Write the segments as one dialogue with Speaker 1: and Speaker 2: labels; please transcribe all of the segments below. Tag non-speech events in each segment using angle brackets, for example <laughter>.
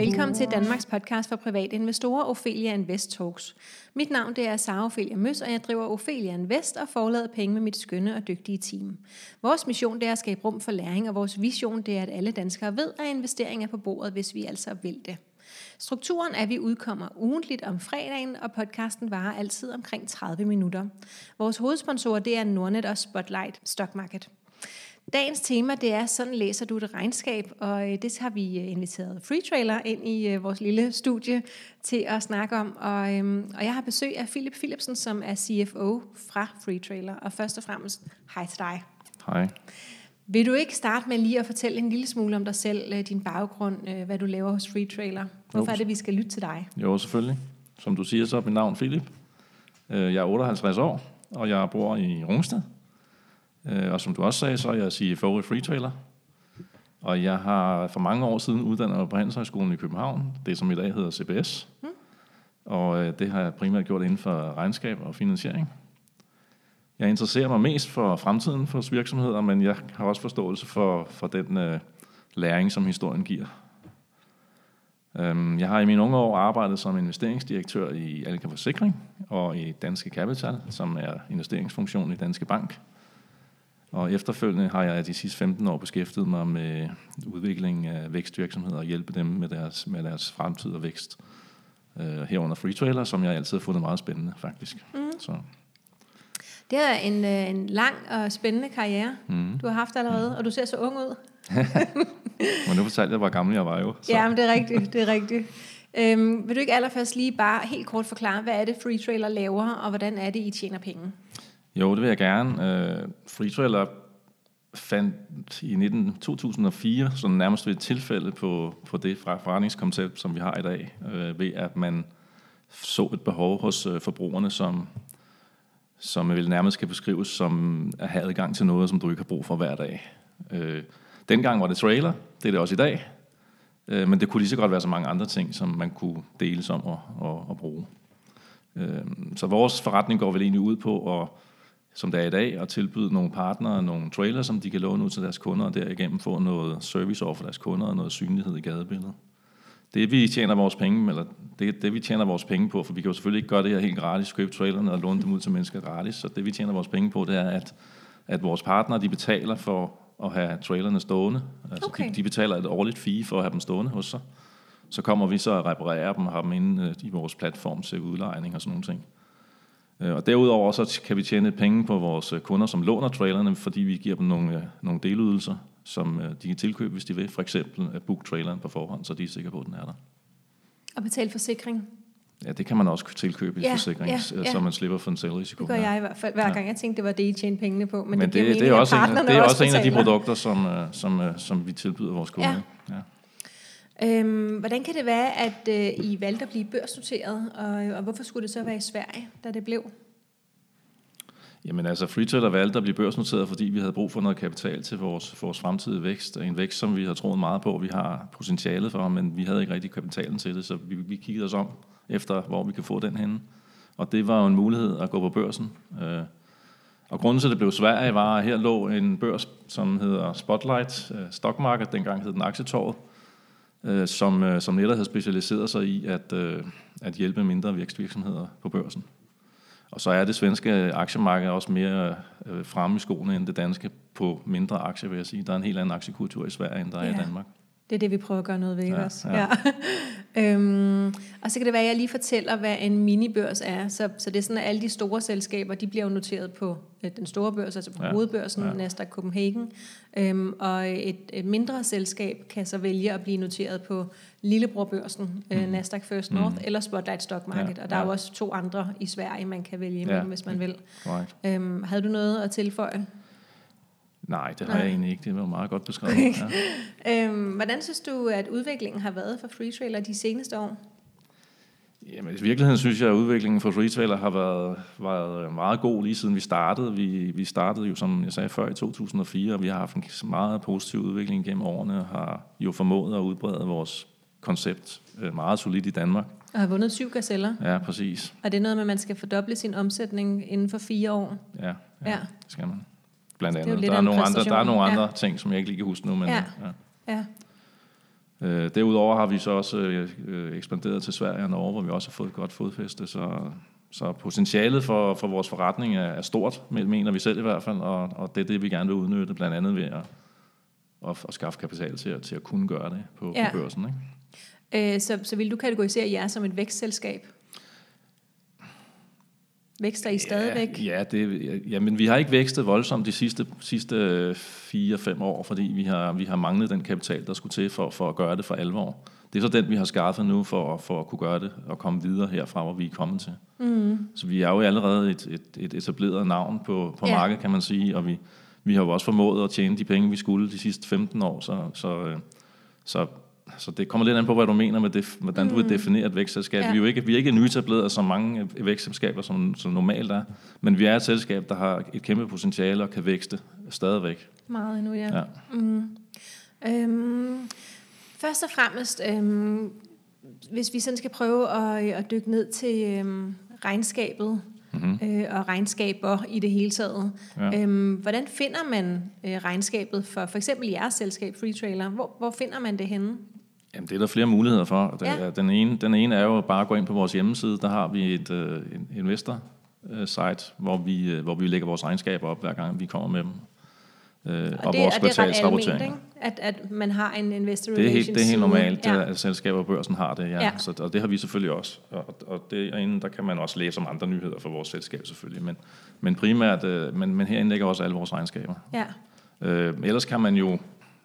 Speaker 1: Velkommen til Danmarks podcast for private investorer, Ophelia Invest Talks. Mit navn det er Sara Ophelia Møs, og jeg driver Ophelia Invest og forlader penge med mit skønne og dygtige team. Vores mission det er at skabe rum for læring, og vores vision det er, at alle danskere ved, at investering er på bordet, hvis vi altså vil det. Strukturen er, at vi udkommer ugentligt om fredagen, og podcasten varer altid omkring 30 minutter. Vores hovedsponsorer det er Nordnet og Spotlight Stock Market. Dagens tema, det er, sådan læser du et regnskab, og øh, det har vi øh, inviteret Free Trailer ind i øh, vores lille studie til at snakke om. Og, øhm, og jeg har besøg af Philip Philipsen, som er CFO fra Free Trailer. Og først og fremmest, hej til dig.
Speaker 2: Hej.
Speaker 1: Vil du ikke starte med lige at fortælle en lille smule om dig selv, din baggrund, hvad du laver hos Free Trailer? Hvorfor jo. er det, vi skal lytte til dig?
Speaker 2: Jo, selvfølgelig. Som du siger, så er mit navn Philip. Jeg er 58 år, og jeg bor i Rungsted. Øh, og som du også sagde, så er jeg CFO i Freetrailer. Og jeg har for mange år siden uddannet mig på Handelshøjskolen i København, det som i dag hedder CBS. Mm. Og øh, det har jeg primært gjort inden for regnskab og finansiering. Jeg interesserer mig mest for fremtiden for virksomheder, men jeg har også forståelse for, for den øh, læring, som historien giver. Um, jeg har i mine unge år arbejdet som investeringsdirektør i Alka Forsikring og i Danske Kapital, som er investeringsfunktionen i Danske Bank. Og efterfølgende har jeg de sidste 15 år beskæftiget mig med udvikling af vækstvirksomheder og hjælpe dem med deres, med deres fremtid og vækst. Uh, herunder Free Trailer, som jeg altid har fundet meget spændende, faktisk. Mm. Så.
Speaker 1: Det er en, øh, en lang og spændende karriere, mm. du har haft allerede, mm. og du ser så ung ud. <laughs>
Speaker 2: men nu fortalte jeg, hvor gammel jeg var jo.
Speaker 1: Så. Ja, men det er rigtigt, det er rigtigt. Øhm, vil du ikke allerførst lige bare helt kort forklare, hvad er det Free Trailer laver, og hvordan er det, I tjener penge?
Speaker 2: Jo, det vil jeg gerne. Øh, Free Trailer fandt i 19, 2004 sådan nærmest ved et tilfælde på, på det forretningskoncept, som vi har i dag, øh, ved at man så et behov hos øh, forbrugerne, som, som vel nærmest kan beskrives som at have adgang til noget, som du ikke har brug for hver dag. Øh, dengang var det trailer, det er det også i dag, øh, men det kunne lige så godt være så mange andre ting, som man kunne deles om og, og, og bruge. Øh, så vores forretning går vel egentlig ud på at som det er i dag, og tilbyde nogle partnere nogle trailer, som de kan låne ud til deres kunder, og derigennem få noget service over for deres kunder og noget synlighed i gadebilledet. Det vi tjener vores penge, eller det, det vi tjener vores penge på, for vi kan jo selvfølgelig ikke gøre det her helt gratis, købe trailerne og låne dem ud til mennesker gratis, så det vi tjener vores penge på, det er, at, at vores partnere, de betaler for at have trailerne stående. Altså okay. de, de betaler et årligt fee for at have dem stående hos sig. Så kommer vi så at reparere dem og have dem inde øh, i vores platform til udlejning og sådan nogle ting. Øh, og derudover så kan vi tjene penge på vores øh, kunder, som låner trailerne, fordi vi giver dem nogle, øh, nogle delydelser, som de kan tilkøbe, hvis de vil. For eksempel at book traileren på forhånd, så de er sikre på, at den er der.
Speaker 1: Og betale forsikring?
Speaker 2: Ja, det kan man også tilkøbe i ja, forsikring, ja, ja. så man slipper for en selvrisiko.
Speaker 1: Det gør jeg i hvert fald, hver gang jeg tænkte, det var det, I tjente pengene på.
Speaker 2: Men, men det, det, mening, det er også, en, det er også, også en af de produkter, som, som, som vi tilbyder vores kunder. Ja. Ja.
Speaker 1: Øhm, hvordan kan det være, at øh, I valgte at blive børsnoteret, og, øh, og hvorfor skulle det så være i Sverige, da det blev?
Speaker 2: Jamen altså, Freetail valgte at blive børsnoteret, fordi vi havde brug for noget kapital til vores, vores fremtidige vækst. En vækst, som vi har troet meget på, vi har potentialet for, men vi havde ikke rigtig kapitalen til det, så vi, vi kiggede os om efter, hvor vi kan få den henne. Og det var jo en mulighed at gå på børsen. Øh, og grunden til, at det blev Sverige, var, at her lå en børs, som hedder Spotlight øh, Stock Market, dengang hed den Aktietorvet, øh, som, som netop havde specialiseret sig i at, at hjælpe mindre vækstvirksomheder på børsen. Og så er det svenske aktiemarked også mere øh, fremme i skoene end det danske på mindre aktier, vil jeg sige. Der er en helt anden aktiekultur i Sverige, end der ja. er i Danmark.
Speaker 1: Det er det, vi prøver at gøre noget ved, ja, også? Ja. ja. <laughs> øhm, og så kan det være, at jeg lige fortæller, hvad en minibørs er. Så, så det er sådan, at alle de store selskaber, de bliver jo noteret på øh, den store børs, altså på ja, hovedbørsen, ja. Nasdaq Copenhagen. Øhm, og et, et mindre selskab kan så vælge at blive noteret på lillebrorbørsen, øh, mhm. Nasdaq First North mm. eller Spotlight Stock Market. Ja, og der ja. er jo også to andre i Sverige, man kan vælge imellem, ja, hvis man vil. Right. Øhm, havde du noget at tilføje?
Speaker 2: Nej, det har Nej. jeg egentlig ikke. Det var meget godt beskrevet. Okay.
Speaker 1: Ja. <laughs> øhm, hvordan synes du, at udviklingen har været for Free Trailer de seneste år?
Speaker 2: Jamen, i virkeligheden synes jeg, at udviklingen for Trailer har været, været meget god lige siden vi startede. Vi, vi startede jo, som jeg sagde før, i 2004, og vi har haft en meget positiv udvikling gennem årene, og har jo formået at udbrede vores koncept øh, meget solidt i Danmark.
Speaker 1: Og har vundet syv gazeller.
Speaker 2: Ja, præcis.
Speaker 1: Er det noget med, at man skal fordoble sin omsætning inden for fire år?
Speaker 2: Ja, ja, ja. det skal man blandt andet. Der er, nogle andre, der er nogle andre ja. ting, som jeg ikke lige kan huske nu. Men, ja. Ja. ja. Øh, derudover har vi så også øh, ekspanderet til Sverige og Norge, hvor vi også har fået et godt fodfæste, så, så potentialet for, for vores forretning er, er stort, mener vi selv i hvert fald, og, og det er det, vi gerne vil udnytte, blandt andet ved at, at, at skaffe kapital til, at, til at kunne gøre det på, ja. på børsen.
Speaker 1: Ikke? Øh, så, så vil du kategorisere jer som et vækstselskab? Vækster I stadigvæk?
Speaker 2: Ja, det, ja, men vi har ikke vækstet voldsomt de sidste, sidste 4-5 år, fordi vi har, vi har manglet den kapital, der skulle til for, for at gøre det for alvor. Det er så den, vi har skaffet nu for, for at kunne gøre det og komme videre herfra, hvor vi er kommet til. Mm. Så vi er jo allerede et, et, et etableret navn på, på ja. markedet, kan man sige, og vi, vi har jo også formået at tjene de penge, vi skulle de sidste 15 år, så, så, øh, så så det kommer lidt an på, hvad du mener med det, hvordan du vil mm. definere et vækstselskab. Ja. Vi er jo ikke, vi er ikke nyetableret så mange vækstselskaber, som, som normalt er, men vi er et selskab, der har et kæmpe potentiale og kan vækste stadigvæk.
Speaker 1: Meget endnu, ja. ja. Mm. Øhm, først og fremmest, øhm, hvis vi sådan skal prøve at, at dykke ned til øhm, regnskabet, mm-hmm. øh, og regnskaber i det hele taget. Ja. Øhm, hvordan finder man øh, regnskabet for for eksempel jeres selskab, Free Trailer? Hvor, hvor finder man det henne?
Speaker 2: Jamen, det er der flere muligheder for. Ja. Den, ene, den ene er jo bare at gå ind på vores hjemmeside. Der har vi et uh, investor-site, hvor vi, uh, hvor vi lægger vores regnskaber op, hver gang vi kommer med dem.
Speaker 1: Uh, og, og det, vores kvartalsrapportering. At, at man har en investor
Speaker 2: det er helt, Det er helt normalt, ja. at selskaber og børsen har det, ja. ja. Så, og det har vi selvfølgelig også. Og, og derinde, der kan man også læse om andre nyheder for vores selskab selvfølgelig. Men, men primært, men, men herinde ligger også alle vores regnskaber. Ja. Uh, ellers kan man jo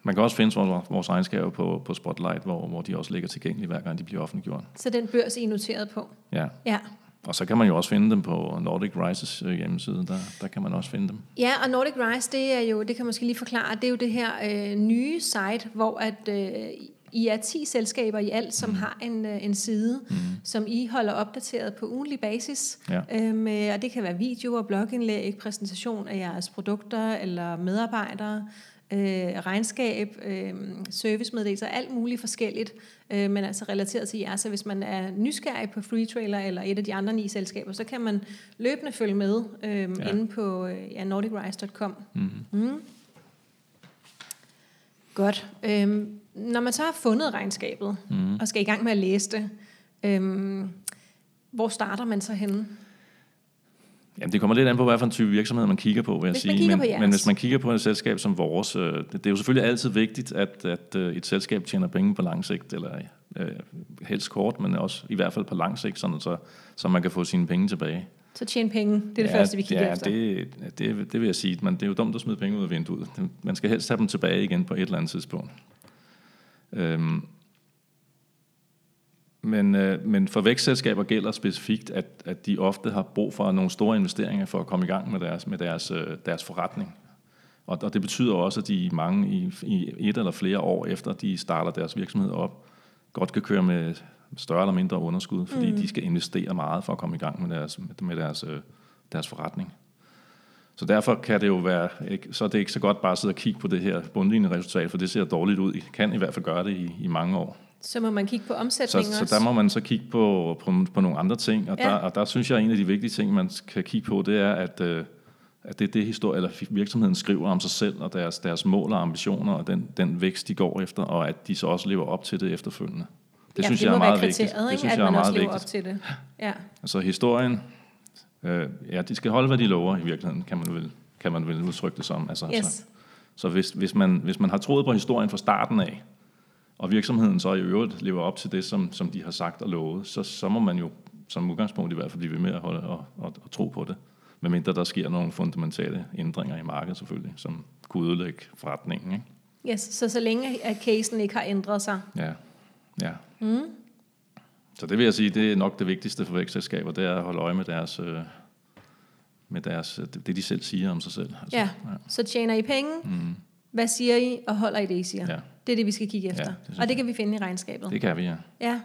Speaker 2: man kan også finde vores, vores regnskaber på, på Spotlight, hvor, hvor de også ligger tilgængelige, hver gang de bliver offentliggjort.
Speaker 1: Så den børs, I er noteret på?
Speaker 2: Ja. ja. Og så kan man jo også finde dem på Nordic Rises øh, hjemmeside, der, der kan man også finde dem.
Speaker 1: Ja, og Nordic Rise, det er jo, det kan man måske lige forklare, det er jo det her øh, nye site, hvor at øh, I er 10 selskaber i alt, som mm. har en, øh, en side, mm. som I holder opdateret på ugenlig basis. Ja. Øhm, og det kan være videoer, blogindlæg, præsentation af jeres produkter eller medarbejdere øh, regnskab, øh, servicemeddelelser, alt muligt forskelligt, øh, men altså relateret til jer. Så hvis man er nysgerrig på Freetrailer eller et af de andre ni selskaber, så kan man løbende følge med øh, ja. inde på øh, ja, nordicrise.com. Mm-hmm. Mm. Godt. Øh, når man så har fundet regnskabet mm. og skal i gang med at læse det, øh, hvor starter man så henne?
Speaker 2: Jamen, det kommer lidt an på, hvad for en type virksomhed man kigger på, vil jeg sige. Men, men hvis man kigger på et selskab som vores, øh, det, det er jo selvfølgelig altid vigtigt, at, at øh, et selskab tjener penge på lang sigt, eller øh, helst kort, men også i hvert fald på lang sigt, sådan så, så man kan få sine penge tilbage.
Speaker 1: Så tjene penge, det er det ja, første, vi kigger
Speaker 2: ja,
Speaker 1: efter.
Speaker 2: Det, det, det vil jeg sige, men det er jo dumt at smide penge ud af vinduet. Man skal helst have dem tilbage igen på et eller andet tidspunkt. Øhm, men, øh, men for vækstselskaber gælder specifikt, at, at de ofte har brug for nogle store investeringer for at komme i gang med deres, med deres, øh, deres forretning. Og, og det betyder også, at de mange i, i et eller flere år efter, de starter deres virksomhed op, godt kan køre med større eller mindre underskud, fordi mm. de skal investere meget for at komme i gang med deres, med deres, øh, deres forretning. Så derfor kan det jo være, ikke, så er det ikke så godt bare at sidde og kigge på det her bundlinje resultat, for det ser dårligt ud. I kan i hvert fald gøre det i, i mange år.
Speaker 1: Så må man kigge på omsætning
Speaker 2: så, også. Så der må man så kigge på, på, på nogle andre ting, og, ja. der, og der synes jeg, at en af de vigtige ting, man kan kigge på, det er, at, øh, at det er det, historie, eller virksomheden skriver om sig selv, og deres, deres mål og ambitioner, og den, den vækst, de går efter, og at de så også lever op til det efterfølgende. Det ja, synes det jeg er meget vigtigt. Ikke?
Speaker 1: Det synes at jeg er meget vigtigt. Op til det.
Speaker 2: Ja. Altså historien, øh, ja, de skal holde, hvad de lover i virkeligheden, kan man vel, kan man vel udtrykke det som. Altså, yes. så, så hvis, hvis, man, hvis man har troet på historien fra starten af, og virksomheden så i øvrigt lever op til det, som, som de har sagt og lovet, så, så må man jo som udgangspunkt i hvert fald blive ved med at holde og, og, og tro på det. Medmindre der sker nogle fundamentale ændringer i markedet selvfølgelig, som kunne ødelægge forretningen. Ikke?
Speaker 1: Yes, så så længe at casen ikke har ændret sig.
Speaker 2: Ja, ja. Mm. Så det vil jeg sige, det er nok det vigtigste for vækstselskaber, det er at holde øje med deres, øh, med deres det de selv siger om sig selv.
Speaker 1: Altså, ja. ja, så tjener I penge, mm. Hvad siger I, og holder I det, I siger? Ja. Det er det, vi skal kigge efter. Ja, det og det kan vi finde i regnskabet.
Speaker 2: Det kan vi, ja.
Speaker 1: Ja.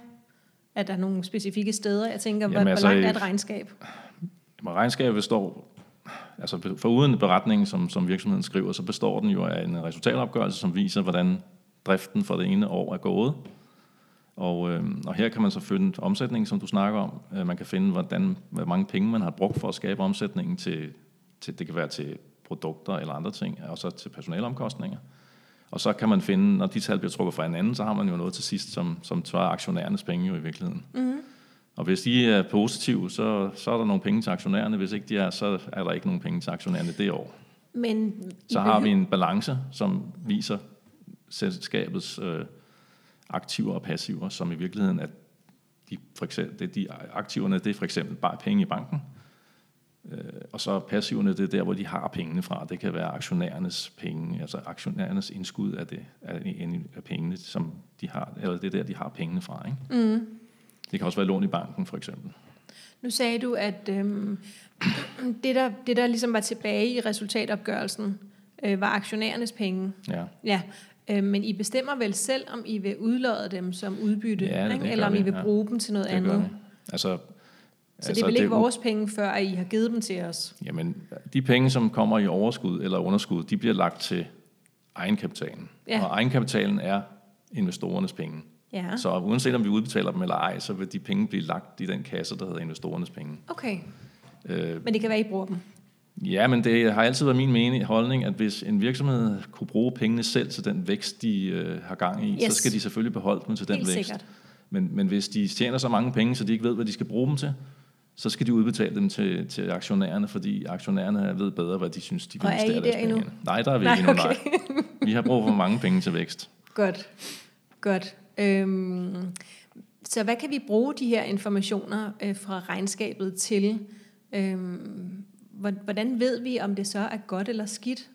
Speaker 1: Er der nogle specifikke steder? Jeg tænker, Jamen, hvor, altså, hvor langt er et regnskab?
Speaker 2: Jamen, regnskabet består, altså for uden beretningen, som, som virksomheden skriver, så består den jo af en resultatopgørelse, som viser, hvordan driften for det ene år er gået. Og, øh, og her kan man så finde omsætningen, som du snakker om. Øh, man kan finde, hvordan, hvor mange penge man har brugt for at skabe omsætningen til, til det kan være til produkter eller andre ting, og så til personalomkostninger. Og så kan man finde, når de tal bliver trukket fra hinanden, så har man jo noget til sidst, som, som svarer aktionærernes penge jo i virkeligheden. Mm. Og hvis de er positive, så, så er der nogle penge til aktionærerne. Hvis ikke de er, så er der ikke nogen penge til aktionærerne det år.
Speaker 1: Men
Speaker 2: Så har vi en balance, som viser selskabets øh, aktiver og passiver, som i virkeligheden er de, for eksempel, det, de aktiverne, det er for eksempel bare penge i banken, og så passiverne, det er der, hvor de har pengene fra. Det kan være aktionærernes penge, altså aktionærernes indskud af, det, af, pengene, som de har, eller det er der, de har pengene fra. Ikke? Mm. Det kan også være lån i banken, for eksempel.
Speaker 1: Nu sagde du, at øhm, <clears throat> det, der, det, der ligesom var tilbage i resultatopgørelsen, øh, var aktionærernes penge.
Speaker 2: Ja.
Speaker 1: Ja, øh, men I bestemmer vel selv, om I vil udlåde dem som udbytte,
Speaker 2: Ja, det-
Speaker 1: ikke?
Speaker 2: det
Speaker 1: eller om I
Speaker 2: vi,
Speaker 1: vil
Speaker 2: ja.
Speaker 1: bruge dem til noget
Speaker 2: Det
Speaker 1: andet.
Speaker 2: Altså,
Speaker 1: Så det er vel ikke vores penge, før I har givet dem til os?
Speaker 2: Jamen, de penge, som kommer i overskud eller underskud, de bliver lagt til egenkapitalen.
Speaker 1: Ja.
Speaker 2: Og egenkapitalen er investorernes penge.
Speaker 1: Ja,
Speaker 2: Så uanset om vi udbetaler dem eller ej, så vil de penge blive lagt i den kasse, der hedder investorernes penge.
Speaker 1: okay.
Speaker 2: Øh,
Speaker 1: Men det kan være, I bruger dem.
Speaker 2: ja, men det har altid været min mening, holdning, at hvis en virksomhed kunne bruge pengene selv til den vækst, de øh, har gang i,
Speaker 1: Yes.
Speaker 2: så skal de selvfølgelig beholde dem til den
Speaker 1: Helt
Speaker 2: vækst.
Speaker 1: sikkert.
Speaker 2: Men, men hvis de tjener så mange penge, så de ikke ved, hvad de skal bruge dem til, så skal de udbetale dem til, til aktionærerne, fordi aktionærerne ved bedre, hvad de synes, de vil
Speaker 1: er
Speaker 2: investere deres
Speaker 1: der
Speaker 2: penge
Speaker 1: endnu?
Speaker 2: Nej, der er vi
Speaker 1: Nej,
Speaker 2: ikke endnu,
Speaker 1: okay.
Speaker 2: nej. Vi har brug for mange penge til vækst.
Speaker 1: Godt, godt. Øhm, så hvad kan vi bruge de her informationer øh, fra regnskabet til? Øhm, hvor- hvordan ved vi, om det så er godt eller skidt?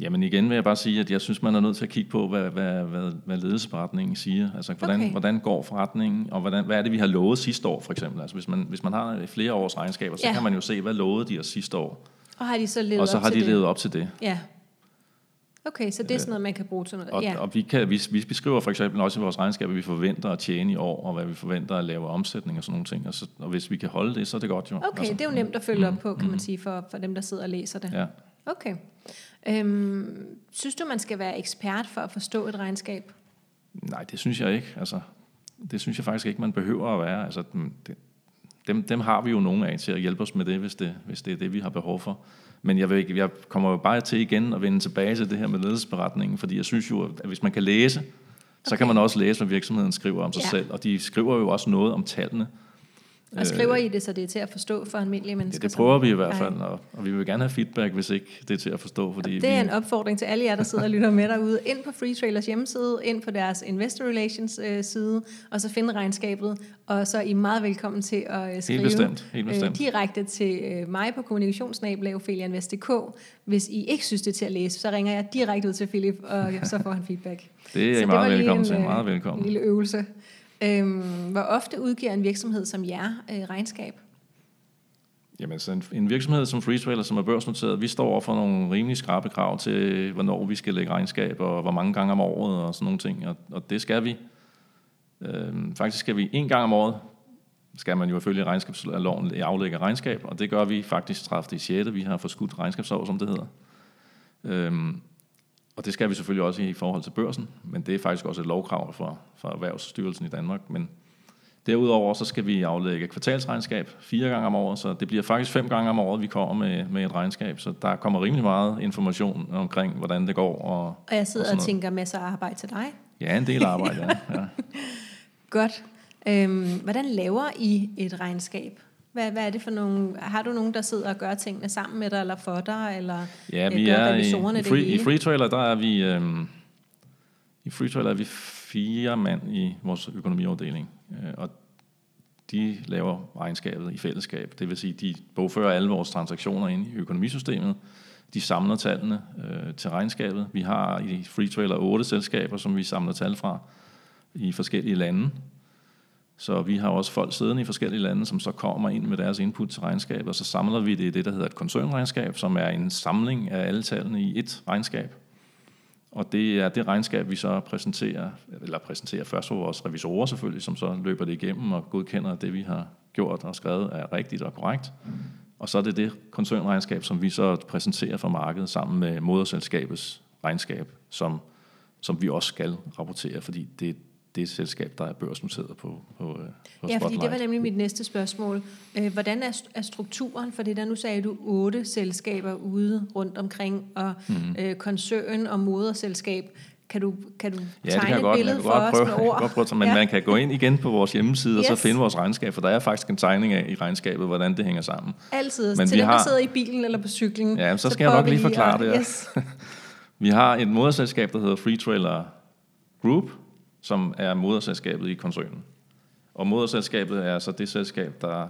Speaker 2: Jamen igen vil jeg bare sige, at jeg synes, man er nødt til at kigge på, hvad, hvad, hvad, hvad ledelsesforretningen siger. Altså, hvordan,
Speaker 1: Okay.
Speaker 2: hvordan går forretningen, og hvordan, hvad er det, vi har lovet sidste år, for eksempel. Altså, hvis man, hvis man har flere års regnskaber, så
Speaker 1: Ja.
Speaker 2: kan man jo se, hvad lovede de os sidste år.
Speaker 1: Og har de så levet
Speaker 2: og så
Speaker 1: op
Speaker 2: har
Speaker 1: til
Speaker 2: de
Speaker 1: det?
Speaker 2: levet op til det.
Speaker 1: Ja. Okay, så det er sådan noget, man kan bruge til noget.
Speaker 2: Og,
Speaker 1: ja.
Speaker 2: og vi, kan, vi, vi beskriver for eksempel også i vores regnskab, hvad vi forventer at tjene i år, og hvad vi forventer at lave omsætning og sådan nogle ting. Og, så, og hvis vi kan holde det, så er det godt jo.
Speaker 1: Okay, det er jo nemt at følge op på, kan man sige, for, for dem, der sidder og læser det.
Speaker 2: Ja.
Speaker 1: Okay. Øhm, synes du, man skal være ekspert for at forstå et regnskab?
Speaker 2: Nej, det synes jeg ikke. Altså, det synes jeg faktisk ikke, man behøver at være. Altså, dem- det, dem, dem har vi jo nogen af til at hjælpe os med det, hvis det, hvis det er det, vi har behov for. Men jeg, vil ikke, jeg kommer jo bare til igen at vende tilbage til det her med ledelsesberetningen, fordi jeg synes jo, at hvis man kan læse, så kan man også læse, hvad virksomheden skriver om sig
Speaker 1: Ja.
Speaker 2: selv, og de skriver jo også noget om tallene.
Speaker 1: Og skriver I det, så det er til at forstå for almindelige
Speaker 2: Ja,
Speaker 1: mennesker?
Speaker 2: det prøver vi i hvert fald, og, og vi vil gerne have feedback, hvis ikke det er til at forstå, fordi
Speaker 1: Det er
Speaker 2: vi,
Speaker 1: en opfordring til alle jer, der sidder og lytter med derude. Ind på Free Trailers hjemmeside, ind på deres Investor Relations øh, side, og så finde regnskabet. Og så er I meget velkommen til at øh, skrive
Speaker 2: helt bestemt, helt bestemt.
Speaker 1: direkte til øh, mig på kommunikationsnablag.ophelia.invest.dk. Hvis I ikke synes, det er til at læse, så ringer jeg direkte ud til Philip, og <laughs> så får han feedback.
Speaker 2: det er
Speaker 1: Så
Speaker 2: I
Speaker 1: det
Speaker 2: meget velkommen
Speaker 1: en,
Speaker 2: til,
Speaker 1: øh,
Speaker 2: meget
Speaker 1: En
Speaker 2: velkommen.
Speaker 1: lille øvelse. Øhm, hvor ofte udgiver en virksomhed som jer øh, regnskab?
Speaker 2: Jamen, så en, en virksomhed som Freetrailer, som er børsnoteret, vi står over for nogle rimelig skrabe krav til, hvornår vi skal lægge regnskab, og hvor mange gange om året, og sådan nogle ting. Og, og det skal vi. Øhm, faktisk skal vi en gang om året, skal man jo ifølge regnskabsloven aflægge regnskab, og det gør vi faktisk 30. 6. Vi har forskudt regnskabsår, som det hedder. Øhm, og det skal vi selvfølgelig også i forhold til børsen, men det er faktisk også et lovkrav for, for Erhvervsstyrelsen i Danmark. Men Derudover så skal vi aflægge kvartalsregnskab fire gange om året, så det bliver faktisk fem gange om året, vi kommer med, med et regnskab. Så der kommer rimelig meget information omkring, hvordan det går. Og,
Speaker 1: Og jeg sidder og
Speaker 2: noget.
Speaker 1: tænker masser af arbejde til dig.
Speaker 2: ja, en del arbejde, ja. <laughs> ja.
Speaker 1: Godt. Øhm, hvordan laver I et regnskab? Hvad, hvad er det for nogle... Har du nogen, der sidder og gør tingene sammen med dig, eller for dig, eller
Speaker 2: Ja, vi
Speaker 1: gør
Speaker 2: er i, i, free, i
Speaker 1: hele?
Speaker 2: Freetrailer, der er vi, øhm, i Freetrailer er vi fire mand i vores økonomiafdeling, øh, og de laver regnskabet i fællesskab. Det vil sige, de bogfører alle vores transaktioner ind i økonomisystemet. De samler tallene øh, til regnskabet. Vi har i Freetrailer otte selskaber, som vi samler tal fra i forskellige lande. Så vi har også folk siddende i forskellige lande, som så kommer ind med deres input til regnskabet, og så samler vi det i det, der hedder et koncernregnskab, som er en samling af alle tallene i et regnskab. Og det er det regnskab, vi så præsenterer, eller præsenterer først for vores revisorer selvfølgelig, som så løber det igennem og godkender, at det vi har gjort og skrevet er rigtigt og korrekt. Og så er det det koncernregnskab, som vi så præsenterer for markedet sammen med moderselskabets regnskab, som, som vi også skal rapportere, fordi det, det selskab, der er børsnoteret på, på, på
Speaker 1: Ja, fordi det var nemlig mit næste spørgsmål. Øh, Hvordan er, er strukturen for det der? Nu sagde du otte selskaber ude rundt omkring, og
Speaker 2: Mhm.
Speaker 1: mm. øh, koncern og moderselskab. Kan du, kan du
Speaker 2: Ja, det
Speaker 1: tegne
Speaker 2: kan jeg
Speaker 1: et.
Speaker 2: Jeg
Speaker 1: billede
Speaker 2: kan
Speaker 1: for
Speaker 2: godt
Speaker 1: os
Speaker 2: prøve,
Speaker 1: med
Speaker 2: jeg kan
Speaker 1: ord?
Speaker 2: godt prøve, men
Speaker 1: Ja.
Speaker 2: man kan gå ind igen på vores hjemmeside og så
Speaker 1: Yes.
Speaker 2: finde vores regnskab, for der er faktisk en tegning af i regnskabet, hvordan det hænger sammen.
Speaker 1: Altid.
Speaker 2: Men
Speaker 1: Til
Speaker 2: vi
Speaker 1: dem, der
Speaker 2: har-
Speaker 1: sidder i bilen eller på cyklen.
Speaker 2: Ja, så skal jeg nok lige forklare
Speaker 1: at-
Speaker 2: det, ja.
Speaker 1: Yes. <laughs>
Speaker 2: Vi har et moderselskab, der hedder Free Trailer Group, som er moderselskabet i koncernen. Og moderselskabet er altså det selskab, der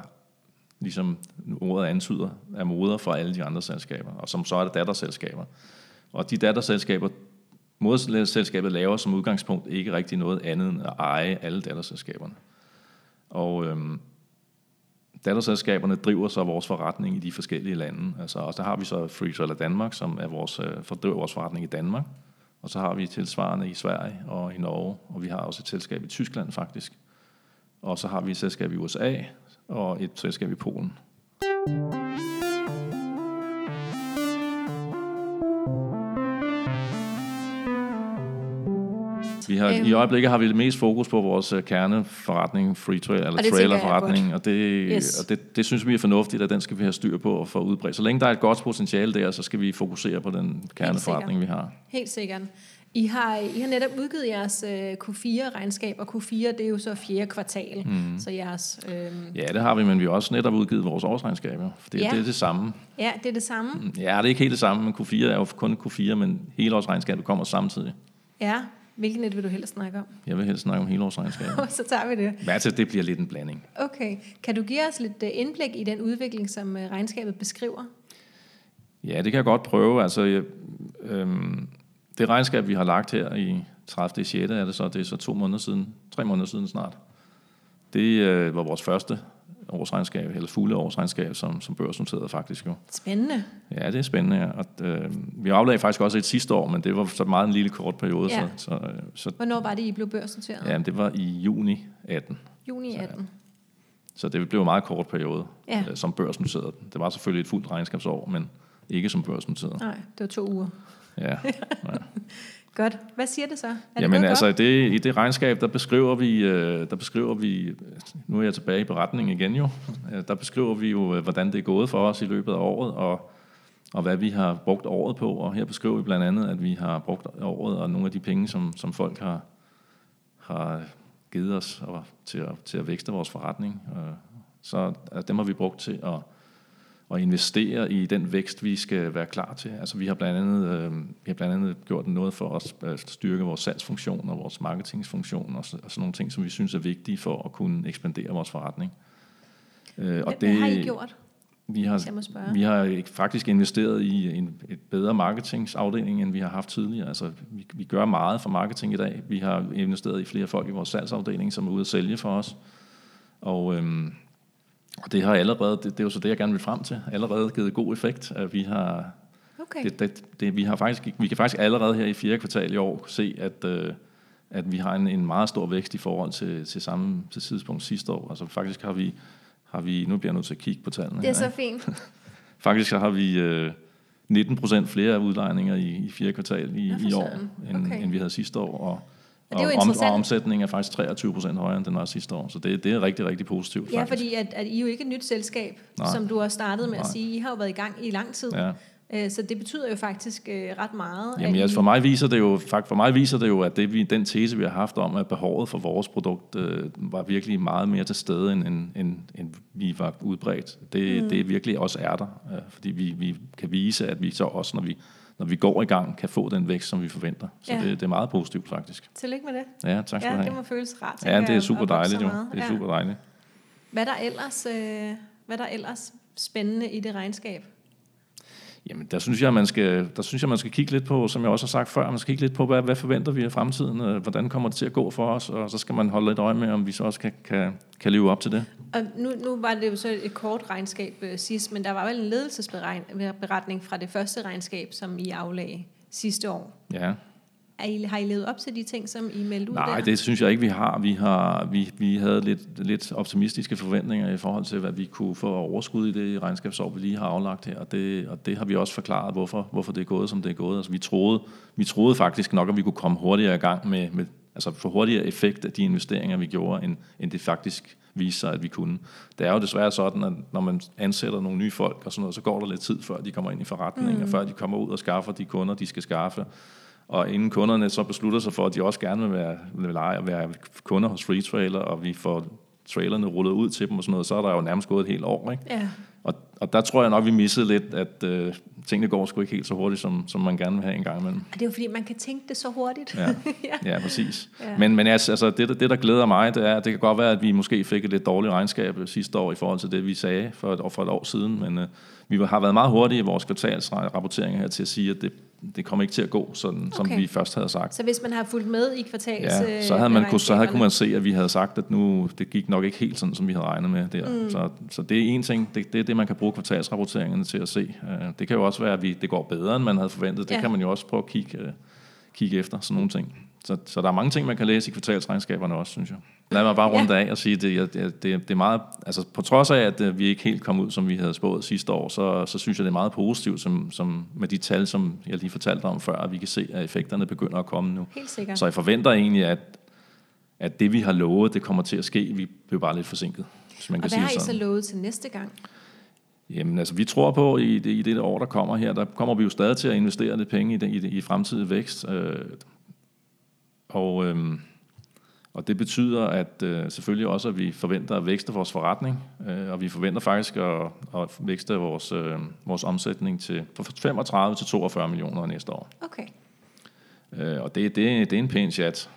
Speaker 2: ligesom ordet antyder, er moder for alle de andre selskaber, og som så er det datterselskaber. Og de datterselskaber, moderselskabet laver som udgangspunkt ikke rigtig noget andet end at eje alle datterselskaberne. Og øhm, datterselskaberne driver så vores forretning i de forskellige lande. Altså, og så har vi så Freezer eller Danmark, som er vores, øh, fordriver vores forretning i Danmark. Og så har vi tilsvarende i Sverige og i Norge, og vi har også et selskab i Tyskland faktisk. Og så har vi et selskab i USA og et selskab i Polen. Vi har,
Speaker 1: Øhm.
Speaker 2: I øjeblikket har vi det mest fokus på vores øh, kerneforretning, free trail, eller
Speaker 1: Og er
Speaker 2: trailerforretning, og, det,
Speaker 1: Yes.
Speaker 2: og det, det synes vi er fornuftigt, at den skal vi have styr på og få udbredt. Så længe der er et godt potentiale der, så skal vi fokusere på den kerneforretning, vi har.
Speaker 1: Helt sikkert. I har, I har netop udgivet jeres øh, Q4-regnskab, og Q4 det er jo så fjerde kvartal. Mm. Så jeres, øh,
Speaker 2: Ja, det har vi, men vi har også netop udgivet vores årsregnskaber. For det,
Speaker 1: Ja.
Speaker 2: det er det samme.
Speaker 1: ja, det er det samme.
Speaker 2: Ja, det er ikke helt det samme, men Q4 er jo kun Q4, men helårsregnskabet kommer samtidig.
Speaker 1: Ja, hvilken net vil du helst snakke om?
Speaker 2: Jeg vil helst snakke om helårsregnskabet. <laughs>
Speaker 1: så tager vi det.
Speaker 2: Altså, det bliver lidt en blanding.
Speaker 1: Okay. Kan du give os lidt øh, indblik i den udvikling, som øh, regnskabet beskriver?
Speaker 2: Ja, det kan jeg godt prøve. Altså, jeg, øhm, det regnskab, vi har lagt her i 30. 6. er det så, det er så to måneder siden, tre måneder siden snart. Det øh, var vores første årsregnskab, eller fulde årsregnskab, som, som børsnoteret faktisk jo.
Speaker 1: Spændende.
Speaker 2: Ja, det er spændende. Ja. Og, øh, vi aflagde faktisk også et sidste år, men det var så meget en lille kort periode.
Speaker 1: Ja.
Speaker 2: Så, så, øh, så
Speaker 1: Hvornår var det, I blev børsnoteret?
Speaker 2: ja, det var i juni 18.
Speaker 1: Juni 18.
Speaker 2: Så det blev en meget kort periode
Speaker 1: Ja.
Speaker 2: øh, som børsnoteret. Det var selvfølgelig et fuldt regnskabsår, men ikke som børsnoteret.
Speaker 1: Nej, det var to uger.
Speaker 2: Ja. <laughs>
Speaker 1: Godt. Hvad siger det så? Er det
Speaker 2: Jamen altså,
Speaker 1: godt?
Speaker 2: i det, i det regnskab, der beskriver vi, øh, der beskriver vi, nu er jeg tilbage i beretningen igen jo, Øh, der beskriver vi jo, øh, hvordan det er gået for os i løbet af året, og, og hvad vi har brugt året på, og her beskriver vi blandt andet, at vi har brugt året, og nogle af de penge, som, som folk har, har givet os og til, at, til at vækste vores forretning, så altså, dem har vi brugt til at og investere i den vækst, vi skal være klar til. Altså, vi har blandt andet, øh, vi har blandt andet gjort noget for os at styrke vores salgsfunktion og vores marketingsfunktion og, så, og sådan nogle ting, som vi synes er vigtige for at kunne ekspandere vores forretning. Øh,
Speaker 1: Hvad, hvad har I gjort,
Speaker 2: Vi har, vi har faktisk investeret i en et bedre marketingsafdeling, end vi har haft tidligere. Altså, vi, vi gør meget for marketing i dag. Vi har investeret i flere folk i vores salgsafdeling, som er ude at sælge for os. Og, øhm, og det har allerede, det, det er jo så det, jeg gerne vil frem til, allerede givet god effekt. At vi har,
Speaker 1: Okay.
Speaker 2: det, det, det, vi, har faktisk, vi kan faktisk allerede her i fjerde kvartal i år se, at, øh, at vi har en, en meget stor vækst i forhold til, til samme til tidspunkt sidste år. Altså faktisk har vi, har vi, nu bliver jeg nødt til at kigge på tallene
Speaker 1: Det er
Speaker 2: her,
Speaker 1: så
Speaker 2: ikke?
Speaker 1: fint. <laughs>
Speaker 2: Faktisk har vi øh, 19 procent flere udlejninger i, i fjerde kvartal i, i år, end,
Speaker 1: Okay.
Speaker 2: end vi havde sidste år. Og,
Speaker 1: Og det er jo
Speaker 2: om, og omsætningen er faktisk 23 procent højere, end den var sidste år. Så det, det er rigtig, rigtig positivt
Speaker 1: Ja,
Speaker 2: faktisk.
Speaker 1: fordi at, at I er jo ikke et nyt selskab, Nej. Som du har startet med at
Speaker 2: Nej.
Speaker 1: sige. I har jo været i gang i lang tid.
Speaker 2: Ja.
Speaker 1: Øh, Så det betyder jo faktisk øh, ret meget.
Speaker 2: Jamen,
Speaker 1: at
Speaker 2: altså,
Speaker 1: I-
Speaker 2: for mig viser det jo, fakt- for mig viser det jo, at det, vi, den tese, vi har haft om, at behovet for vores produkt øh, var virkelig meget mere til stede, end, end, end, end vi var udbredt. Det, mm. det virkelig også er der, øh, fordi vi, vi kan vise, at vi så også, når vi, når vi går i gang, kan få den vækst, som vi forventer. Så
Speaker 1: Ja.
Speaker 2: det, det er meget positivt, faktisk.
Speaker 1: Tillykke med det.
Speaker 2: Ja, tak skal
Speaker 1: Ja,
Speaker 2: du have.
Speaker 1: det må føles rart.
Speaker 2: Ja, det er super dejligt jo. Det er
Speaker 1: Ja.
Speaker 2: super dejligt.
Speaker 1: Hvad er der ellers, øh, hvad er der ellers spændende i det regnskab?
Speaker 2: Jamen, der synes jeg, man skal, der synes jeg, man skal kigge lidt på, som jeg også har sagt før, man skal kigge lidt på, hvad, hvad forventer vi af fremtiden, øh, hvordan kommer det til at gå for os, og så skal man holde lidt øje med, om vi så også kan, kan, kan leve op til det.
Speaker 1: Og nu, nu var det jo så et kort regnskab øh, sidst, men der var vel en ledelsesberetning fra det første regnskab, som I aflagde sidste år.
Speaker 2: Ja.
Speaker 1: Er I, har I levet op til de ting, som I meldte ud
Speaker 2: Nej,
Speaker 1: der?
Speaker 2: det synes jeg ikke, vi har. Vi, har, vi, vi havde lidt, lidt optimistiske forventninger i forhold til, hvad vi kunne få overskud i det regnskabsår, vi lige har aflagt her. Og det, og det har vi også forklaret, hvorfor, hvorfor det er gået, som det er gået. Altså, vi, troede, vi troede faktisk nok, at vi kunne komme hurtigere i gang med, med altså få hurtigere effekt af de investeringer, vi gjorde, end, end det faktisk viste sig, at vi kunne. Det er jo desværre sådan, at når man ansætter nogle nye folk og sådan noget, så går der lidt tid, før de kommer ind i forretningen, mm. og før de kommer ud og skaffer de kunder, de skal skaffe. Og inden kunderne så beslutter sig for, at de også gerne vil være, vil lege og være kunder hos Free Trailer, og vi får trailerne rullet ud til dem og sådan noget, så er der jo nærmest gået et helt år. Ikke?
Speaker 1: Ja.
Speaker 2: Og, og der tror jeg nok, vi missede lidt, at øh, tingene går sgu ikke helt så hurtigt, som, som man gerne vil have en gang imellem.
Speaker 1: Og det er jo fordi, man kan tænke det så hurtigt.
Speaker 2: Ja, <laughs>
Speaker 1: ja.
Speaker 2: præcis.
Speaker 1: Ja.
Speaker 2: Ja. Men, men altså, altså det, det, der glæder mig, det er, at det kan godt være, at vi måske fik et lidt dårligt regnskab sidste år i forhold til det, vi sagde for et, for et år siden, men øh, vi har været meget hurtige i vores kvartalsrapporteringer her til at sige, at det, det kommer ikke til at gå, sådan, som
Speaker 1: Okay.
Speaker 2: vi først havde sagt.
Speaker 1: Så hvis man har fulgt med i kvartals...
Speaker 2: Ja, så havde man kunne, så havde, kunne
Speaker 1: man...
Speaker 2: man se, at vi havde sagt, at nu det gik nok ikke helt sådan, som vi havde regnet med der. Mm. Så, så det er en ting, det, det er det, man kan bruge kvartalsrapporteringerne til at se. Øh, Det kan jo også være, at vi, det går bedre, end man havde forventet. Det
Speaker 1: Ja.
Speaker 2: kan man jo også prøve at kigge, øh, kigge efter, sådan nogle ting. Så, så der er mange ting, man kan læse i kvartalsregnskaberne også, synes jeg. Lad mig bare runde af og sige, at det, det, det, det er meget, altså på trods af, at øh, vi ikke helt kom ud, som vi havde spået sidste år, så, så synes jeg, det er meget positivt som, som med de tal, som jeg lige fortalte om før, at vi kan se, at effekterne begynder at komme nu.
Speaker 1: Helt sikkert.
Speaker 2: Så jeg forventer egentlig, at, at det vi har lovet, det kommer til at ske. Vi blev bare lidt forsinket, hvis man
Speaker 1: Og
Speaker 2: kan
Speaker 1: hvad
Speaker 2: sige
Speaker 1: har I så
Speaker 2: sådan.
Speaker 1: lovet til næste gang?
Speaker 2: Jamen altså, vi tror på, i det, i det år, der kommer her, der kommer vi jo stadig til at investere lidt penge i, det, i, det, i fremtidig vækst. Øh, og, øh, og det betyder at øh, selvfølgelig også, at vi forventer at vækste vores forretning, øh, og vi forventer faktisk at, at vækste vores, øh, vores omsætning til fra 35 til 42 millioner næste år.
Speaker 1: Okay.
Speaker 2: Øh, og det, det, det er en pæn chat.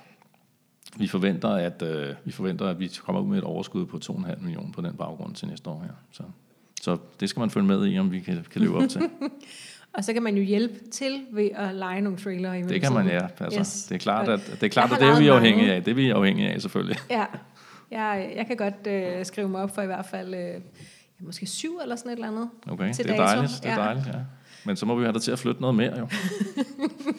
Speaker 2: Vi forventer, at, øh, vi forventer, at vi kommer ud med et overskud på 2,5 millioner på den baggrund til næste år her. Så, så det skal man følge med i, om vi kan, kan leve op til. <laughs>
Speaker 1: Og så kan man jo hjælpe til ved at lege nogle trailer i
Speaker 2: Det kan man, ja. Altså,
Speaker 1: Yes.
Speaker 2: Det er klart, at, det, er klart, at det er vi afhængige af. Det er vi afhængige af, selvfølgelig.
Speaker 1: Ja, jeg, jeg kan godt øh, skrive mig op for i hvert fald øh, måske syv eller sådan et eller andet.
Speaker 2: Okay,
Speaker 1: Til
Speaker 2: det er
Speaker 1: dato,
Speaker 2: dejligt. Det er
Speaker 1: ja.
Speaker 2: dejligt, ja. Men så må vi have dig til at flytte noget mere, jo.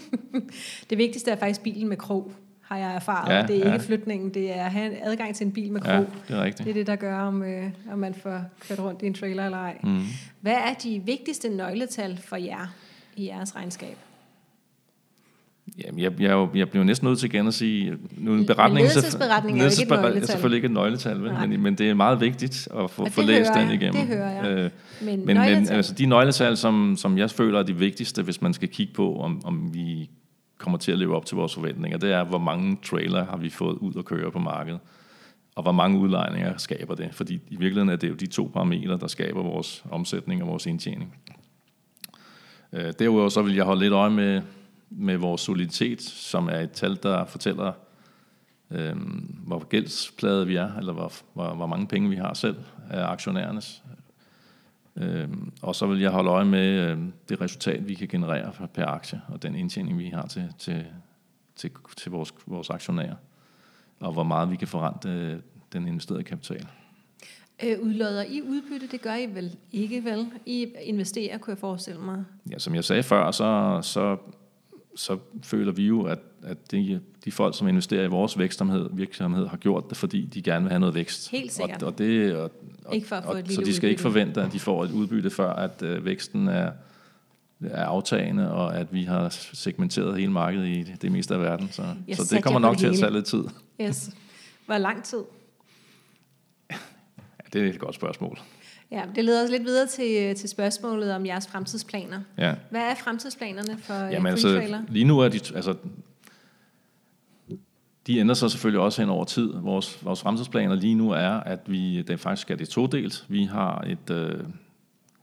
Speaker 2: <laughs>
Speaker 1: Det vigtigste er faktisk bilen med krog, har jeg erfaret.
Speaker 2: Ja,
Speaker 1: det er
Speaker 2: ja.
Speaker 1: ikke flytningen, det er at have adgang til en bil med krog.
Speaker 2: Ja, det er rigtigt.
Speaker 1: Det er det, der gør, om, øh, om man får kørt rundt i en trailer eller ej.
Speaker 2: Mm.
Speaker 1: Hvad er de vigtigste nøgletal for jer i jeres regnskab?
Speaker 2: Jamen, jeg, jeg, jeg bliver næsten nødt til igen at sige, nu en beretning,
Speaker 1: ledelsesberetning er ikke et
Speaker 2: er selvfølgelig ikke et nøgletal, vel? Men, men det er meget vigtigt at få, få læst den igennem.
Speaker 1: det hører jeg.
Speaker 2: Øh,
Speaker 1: Men,
Speaker 2: Men, men altså, de nøgletal, som, som jeg føler er de vigtigste, hvis man skal kigge på, om, om vi kommer til at leve op til vores forventninger, det er, hvor mange trailer har vi fået ud at køre på markedet, og hvor mange udlejninger skaber det. Fordi i virkeligheden er det jo de to parametre, der skaber vores omsætning og vores indtjening. Øh, derudover så vil jeg holde lidt øje med, med vores soliditet, som er et tal, der fortæller, øh, hvor gældsplade vi er, eller hvor, hvor, hvor mange penge vi har selv af aktionærernes. Øh, og så vil jeg holde øje med øh, det resultat, vi kan generere per- per aktie, og den indtjening, vi har til, til, til, til vores, vores aktionærer, og hvor meget vi kan forrente øh, den investerede kapital.
Speaker 1: Øh, udlodder I udbytte? Det gør I vel ikke, vel? I investerer, kunne jeg forestille mig.
Speaker 2: Ja, som jeg sagde før, så, så, så føler vi jo, at, at de, de folk, som investerer i vores vækstomhed, virksomhed, har gjort det, fordi de gerne vil have noget vækst.
Speaker 1: Helt sikkert.
Speaker 2: Og, og det, og, og,
Speaker 1: Ikke for at få
Speaker 2: og,
Speaker 1: et
Speaker 2: Så de skal ikke
Speaker 1: udbytte.
Speaker 2: forvente, at de får et udbytte, før at øh, væksten er, er aftagende, og at vi har segmenteret hele markedet i det, det meste af verden. Så, så det kommer nok
Speaker 1: det
Speaker 2: til at tage lidt tid.
Speaker 1: Yes. Hvor lang tid? <laughs>
Speaker 2: Ja, det er et godt spørgsmål.
Speaker 1: Ja, det leder os lidt videre til, til spørgsmålet om jeres fremtidsplaner.
Speaker 2: Ja.
Speaker 1: Hvad er fremtidsplanerne for Jamen,
Speaker 2: Jamen altså,
Speaker 1: Trailer?
Speaker 2: lige nu er de, altså, de ændrer sig selvfølgelig også hen over tid. Vores, vores fremtidsplaner lige nu er, at vi, det faktisk er det todelt. Vi har et, øh,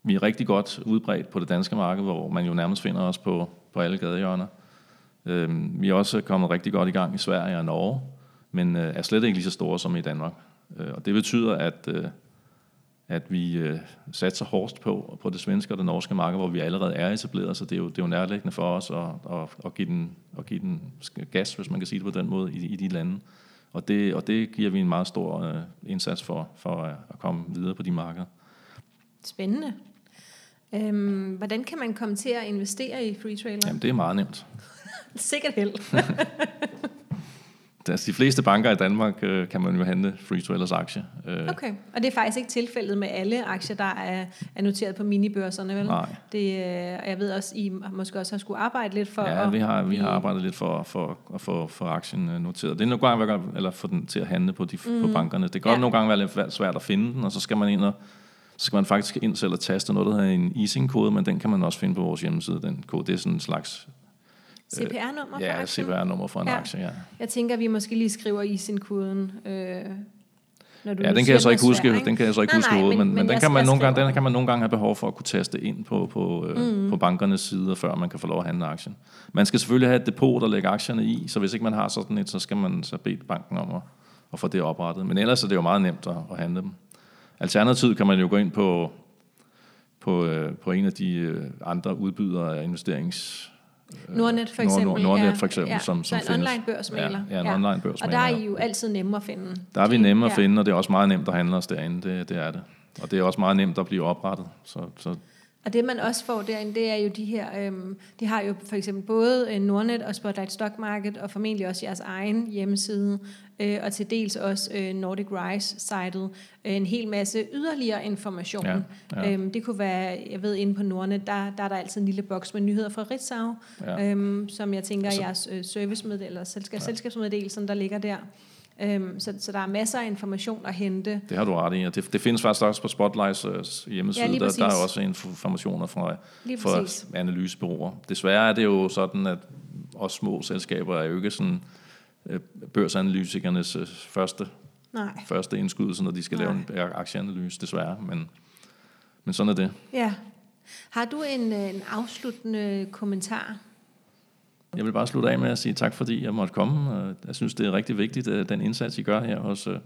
Speaker 2: vi er rigtig godt udbredt på det danske marked, hvor man jo nærmest finder os på, på alle gadehjørner. Øh, vi er også kommet rigtig godt i gang i Sverige og Norge, men øh, er slet ikke lige så store som i Danmark. Øh, og det betyder, at, øh, at vi øh, satser hårdest på, på det svenske og det norske marked, hvor vi allerede er etableret, så det er jo, det er jo nærliggende for os at, at, at, give den, at give den gas, hvis man kan sige det på den måde, i, i de lande. Og det, og det giver vi en meget stor øh, indsats for, for at, at komme videre på de markeder.
Speaker 1: Spændende. Øhm, hvordan kan man komme til at investere i Free Trailer?
Speaker 2: Jamen, det er meget nemt. <laughs>
Speaker 1: Sikkert held. <laughs>
Speaker 2: altså, de fleste banker i Danmark øh, kan man jo handle Free Trailers aktie.
Speaker 1: Øh. Okay, og det er faktisk ikke tilfældet med alle aktier, der er, er noteret på minibørserne, vel?
Speaker 2: Nej.
Speaker 1: Det, øh, jeg ved også, I måske også har skulle arbejde lidt for
Speaker 2: Ja,
Speaker 1: at,
Speaker 2: vi har, vi har arbejdet lidt for, for at få for aktien øh, noteret. Det er nogle gange, eller få den til at handle på, de, mm. på bankerne. Det kan godt
Speaker 1: Ja.
Speaker 2: nogle gange være lidt svært at finde den, og så skal man ind og så skal man faktisk ind selv og taste noget, der hedder en easing-kode, men den kan man også finde på vores hjemmeside. Den kode, det er sådan en slags
Speaker 1: CPR-nummer for
Speaker 2: ja,
Speaker 1: aktien.
Speaker 2: CPR-nummer for en
Speaker 1: Ja.
Speaker 2: aktie. Ja.
Speaker 1: Jeg tænker, vi måske lige skriver i sin koden. Øh, når du
Speaker 2: Ja, den kan jeg så ikke huske,
Speaker 1: svær,
Speaker 2: den kan jeg så ikke
Speaker 1: Nej,
Speaker 2: huske
Speaker 1: nej,
Speaker 2: hovedet, men, men, men den kan man nogle gange, den kan man nogle gange have behov for at kunne taste ind på, på, øh, mm. på bankernes sider, før man kan få lov at handle aktien. Man skal selvfølgelig have et depot, der lægger aktierne i, så hvis ikke man har sådan et, så skal man så bede banken om at, at få det oprettet. Men ellers er det jo meget nemt at, at handle dem. Alternativt kan man jo gå ind på, på, øh, på en af de øh, andre udbydere af investerings...
Speaker 1: Nordnet for
Speaker 2: Nord-
Speaker 1: eksempel.
Speaker 2: Nordnet for eksempel, som-
Speaker 1: så
Speaker 2: som
Speaker 1: en
Speaker 2: findes.
Speaker 1: online børsmaler.
Speaker 2: Ja, ja, en online
Speaker 1: Og
Speaker 2: børsmaler,
Speaker 1: der er
Speaker 2: ja.
Speaker 1: I jo altid nemme at finde.
Speaker 2: Der er vi nemme at
Speaker 1: ja.
Speaker 2: finde, og det er også meget nemt at handle os derinde, det, det er det. Og det er også meget nemt at blive oprettet. Så, så
Speaker 1: Og det man også får derinde, det er jo de her, øhm, de har jo for eksempel både øh, Nordnet og Spotlight Stock Market, og formentlig også jeres egen hjemmeside, øh, og til dels også øh, Nordic Rise-sitet, øh, en hel masse yderligere information.
Speaker 2: Ja, ja.
Speaker 1: Øhm, det kunne være, jeg ved, inde på Nordnet, der, der er der altid en lille boks med nyheder fra Ritzau,
Speaker 2: Ja.
Speaker 1: øhm, som jeg tænker er
Speaker 2: Altså-
Speaker 1: jeres øh, servicemeddelelse, eller selskab, ja. selskabsmeddelelsen, der ligger der. Øhm, så, så der er masser af information at hente.
Speaker 2: det har du ret i. Og det, det findes faktisk også på Spotlights øh, hjemmeside.
Speaker 1: Ja,
Speaker 2: der, der er også informationer fra, fra analysebyråer. Desværre er det jo sådan, at også små selskaber er jo ikke sådan børsanalytikernes øh, første,
Speaker 1: Nej.
Speaker 2: første indskydelse, når de skal lave en aktieanalyse, desværre. Men, men sådan er det.
Speaker 1: Ja. Har du en, øh, en afsluttende kommentar?
Speaker 2: Jeg vil bare slutte af med at sige tak, fordi jeg måtte komme. Jeg synes, det er rigtig vigtigt, at den indsats, I gør her hos, øh,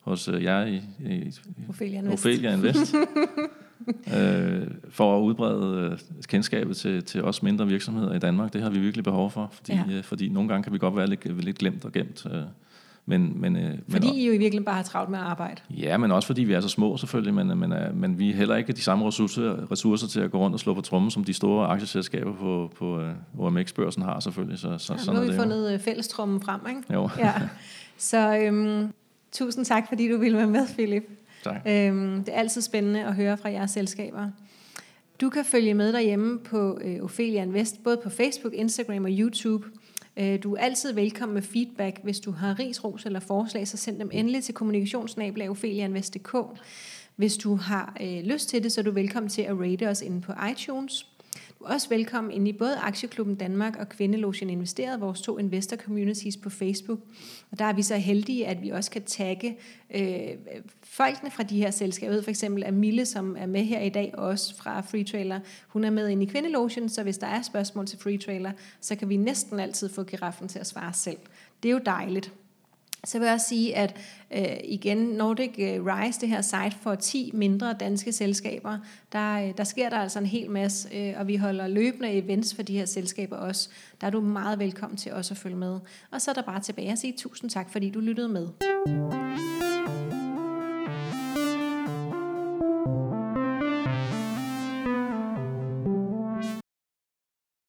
Speaker 2: hos øh, jer i, i
Speaker 1: Ophelia Invest.
Speaker 2: Ophelia Invest, <laughs> <laughs> øh, for at udbrede øh, kendskabet til, til os mindre virksomheder i Danmark. Det har vi virkelig behov for, fordi,
Speaker 1: Ja.
Speaker 2: øh, fordi nogle gange kan vi godt være lidt, lidt glemt og gemt. Øh, men, men, øh,
Speaker 1: Fordi
Speaker 2: men,
Speaker 1: I jo i virkeligheden bare har travlt med at arbejde.
Speaker 2: Ja, men også fordi vi er så små selvfølgelig, men, men, øh, men vi er heller ikke de samme ressourcer, ressourcer til at gå rundt og slå på trommen, som de store aktieselskaber på, på øh, OMX-børsen har selvfølgelig. Så, så,
Speaker 1: Ja, nu
Speaker 2: sådan
Speaker 1: har
Speaker 2: er
Speaker 1: vi
Speaker 2: det jo.
Speaker 1: fundet øh, fællestrummen frem, ikke?
Speaker 2: Jo.
Speaker 1: Ja. <laughs> Så øhm, tusind tak, fordi du ville være med, Philip.
Speaker 2: Tak.
Speaker 1: Øhm, det er altid spændende at høre fra jeres selskaber. Du kan følge med derhjemme på øh, Ophelia Invest, både på Facebook, Instagram og YouTube. Øh, du er altid velkommen med feedback. Hvis du har ris, ros eller forslag, så send dem endelig til kommunikationsnabelag.opheliainvest.dk. Hvis du har øh, lyst til det, så er du velkommen til at rate os inde på iTunes. Også velkommen ind i både Aktieklubben Danmark og Kvindelogen Investeret, vores to investor communities på Facebook. Og der er vi så heldige, at vi også kan tagge øh, folkene fra de her selskaber. Jeg ved for eksempel, at Mille, som er med her i dag, også fra Free Trailer, hun er med ind i Kvindelogen, så hvis der er spørgsmål til Free Trailer, så kan vi næsten altid få giraffen til at svare selv. Det er jo dejligt. Så vil jeg også sige, at øh, igen, Nordic øh, Rise, det her site for 10 mindre danske selskaber, der, øh, der sker der altså en hel masse, øh, og vi holder løbende events for de her selskaber også. Der er du meget velkommen til også at følge med. Og så er der bare tilbage at sige tusind tak, fordi du lyttede med.